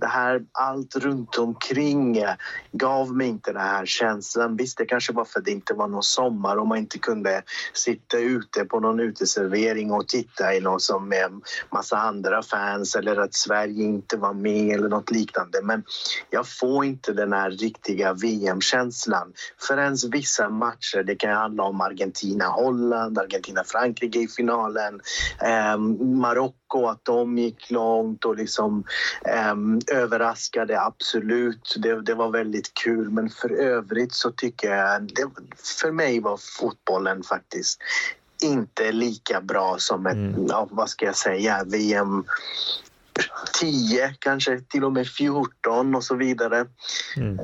det här, allt runt omkring eh, gav mig inte den här känslan. Visst, det kanske var för att det inte var någon sommar och man inte kunde sitta ute på någon uteservering och titta i något som med massa andra fans eller att Sverige inte var med eller något liknande. Men jag får inte den här riktiga VM-känslan förrän vissa matcher. Det kan handla om Argentina-Holland, Argentina-Frankrike i finalen, eh, Marocko, att de gick långt och liksom eh, överraskade, absolut. Det, det, var väldigt kul. Men för övrigt så tycker jag... Det, för mig var fotbollen faktiskt inte lika bra som ett, mm. ja, vad ska jag säga, VM 10, kanske till och med 14 och så vidare. Mm.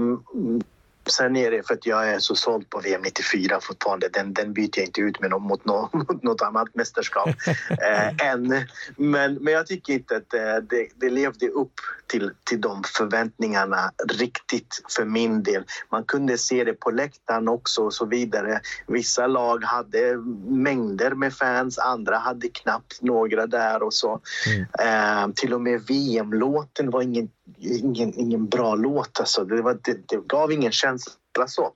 Um, Sen är det för att jag är så såld på VM 94 fortfarande. Den, den byter jag inte ut med något, mot, något, mot något annat mästerskap eh, än. Men, men jag tycker inte att eh, det, det levde upp till, till de förväntningarna riktigt för min del. Man kunde se det på läktaren också och så vidare. Vissa lag hade mängder med fans, andra hade knappt några där och så. Mm. Eh, till och med VM-låten var ingen ingen, ingen bra låt. Alltså. Det, var, det, det gav ingen känsla så.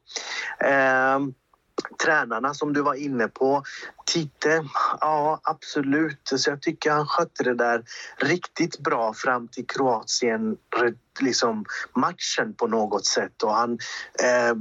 Eh, tränarna som du var inne på. Tite, ja absolut. Så jag tycker han skötte det där riktigt bra fram till Kroatien liksom matchen på något sätt. Och han eh,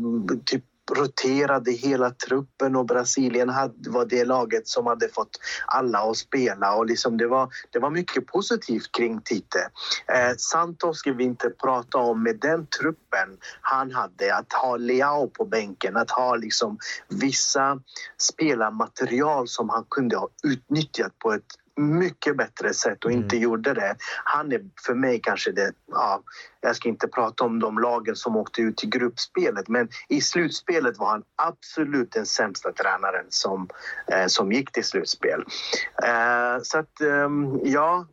typ roterade hela truppen och Brasilien hade, var det laget som hade fått alla att spela och liksom det, var, det var mycket positivt kring Tite. Eh, Santos ska vi inte prata om med den truppen han hade, att ha Leao på bänken, att ha liksom vissa spelarmaterial som han kunde ha utnyttjat på ett mycket bättre sätt och inte mm. gjorde det. Han är för mig kanske det... Ja, jag ska inte prata om de lagen som åkte ut i gruppspelet men i slutspelet var han absolut den sämsta tränaren som, eh, som gick till slutspel. Eh, så att, eh, ja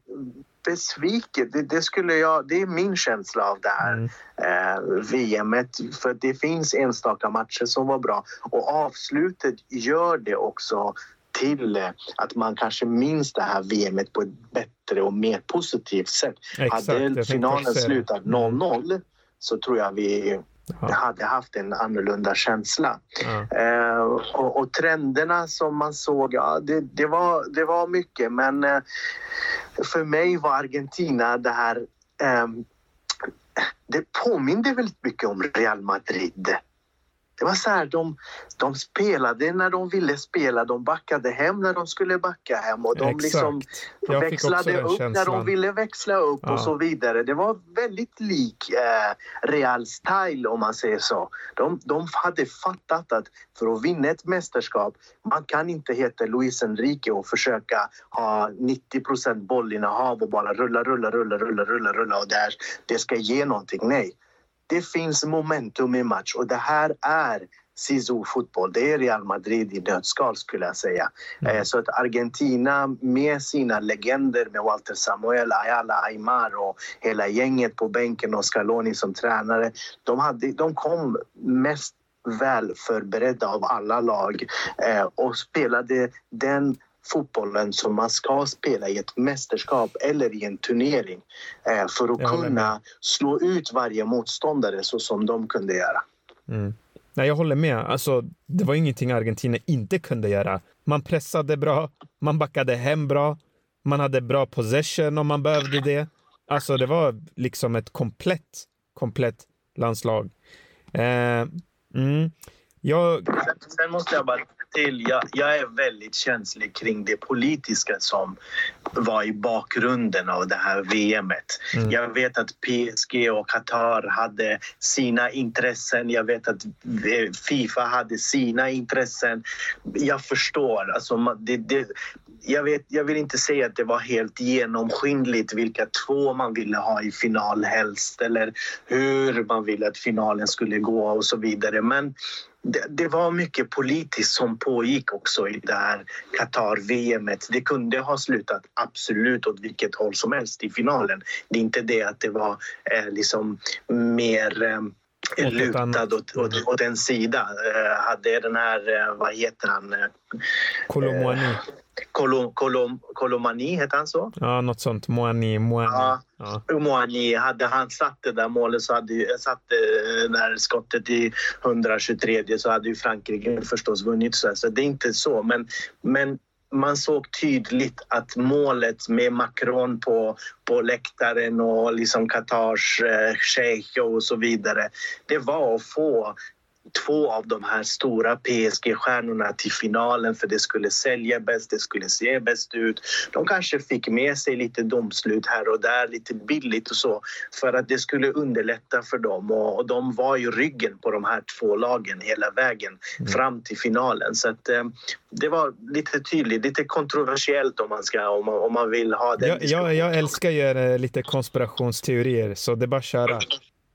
besviken. Det, det, skulle jag, det är min känsla av det här mm. eh, VMet. För det finns enstaka matcher som var bra och avslutet gör det också till eh, att man kanske minns det här VMet på ett bättre och mer positivt sätt. Exakt, hade finalen slutat 0-0 mm. så tror jag vi Ja. hade haft en annorlunda känsla. Eh, och, och, trenderna som man såg, ja, det, det, var, det var mycket men eh, för mig var Argentina det här... Eh, det påminde väldigt mycket om Real Madrid det var så här, de, de spelade när de ville spela, de backade hem när de skulle backa hem och de liksom växlade upp känslan. när de ville växla upp ja. och så vidare. Det var väldigt lik eh, Real Style om man säger så. De, de hade fattat att för att vinna ett mästerskap, man kan inte heta Luis Enrique och försöka ha 90% bollinnehav och bara rulla, rulla, rulla, rulla, rulla, rulla och där, det ska ge någonting. Nej, det finns momentum i match och det här är Sisu-fotboll. Det är Real Madrid i nötskal skulle jag säga. Mm. Eh, så att Argentina med sina legender med Walter Samuel, Ayala, Aymar och hela gänget på bänken och Scaloni som tränare. De, hade, de kom mest väl förberedda av alla lag eh, och spelade den fotbollen som man ska spela i ett mästerskap eller i en turnering eh, för att kunna slå ut varje motståndare så som de kunde göra. Mm. Nej, jag håller med. Alltså, det var ingenting Argentina inte kunde göra. Man pressade bra, man backade hem bra, man hade bra possession om man behövde det. Alltså, det var liksom ett komplett, komplett landslag. Eh, mm. jag... Sen, sen måste jag bara till, jag, jag, är väldigt känslig kring det politiska som var i bakgrunden av det här VMet. Mm. Jag vet att PSG och Qatar hade sina intressen. Jag vet att Fifa hade sina intressen. Jag förstår. Alltså, det, det, jag, vet, jag vill inte säga att det var helt genomskinligt vilka två man ville ha i final helst eller hur man ville att finalen skulle gå och så vidare. Men det, det, var mycket politiskt som pågick också i det här Qatar-VM. Det kunde ha slutat absolut åt vilket håll som helst i finalen. Det är inte det att det var eh, liksom mer eh, lutad åt, åt, åt en sida. Eh, hade den här, eh, vad heter han? Kolomouani. Eh, Kolom, Kolom, Kolomani, heter han så? Ja, något sånt. Moani. Moani. Ja. Ja. Moani, hade han satt det där målet så hade satt det där skottet i 123 så hade ju Frankrike förstås vunnit. Så, så det är inte så. Men, men man såg tydligt att målet med Macron på, på läktaren och liksom Qatars eh, sheikh och så vidare, det var att få två av de här stora PSG-stjärnorna till finalen för det skulle sälja bäst, det skulle se bäst ut. De kanske fick med sig lite domslut här och där, lite billigt och så för att det skulle underlätta för dem och, och de var ju ryggen på de här två lagen hela vägen mm. fram till finalen. Så att, eh, det var lite tydligt, lite kontroversiellt om man, ska, om man, om man vill ha den jag, jag, jag älskar ju eh, lite konspirationsteorier så det är bara att köra.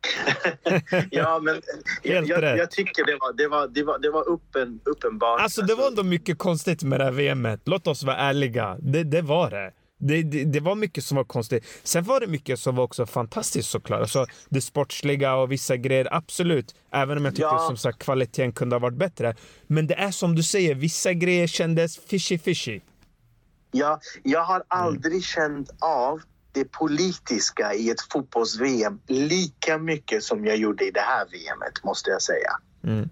ja, men jag, jag, jag, tycker det var, det var, det var, det var uppen, uppenbart. Alltså, det var ändå mycket konstigt med det här VMet. Låt oss vara ärliga. Det, det var det. Det, det, det, var mycket som var konstigt. Sen var det mycket som var också fantastiskt såklart. Alltså, det sportsliga och vissa grejer, absolut. Även om jag tyckte ja. som sagt kvaliteten kunde ha varit bättre. Men det är som du säger, vissa grejer kändes fishy fishy. Ja, jag har aldrig mm. känt av det politiska i ett fotbolls-VM lika mycket som jag gjorde i det här VMet, måste jag säga. Mm.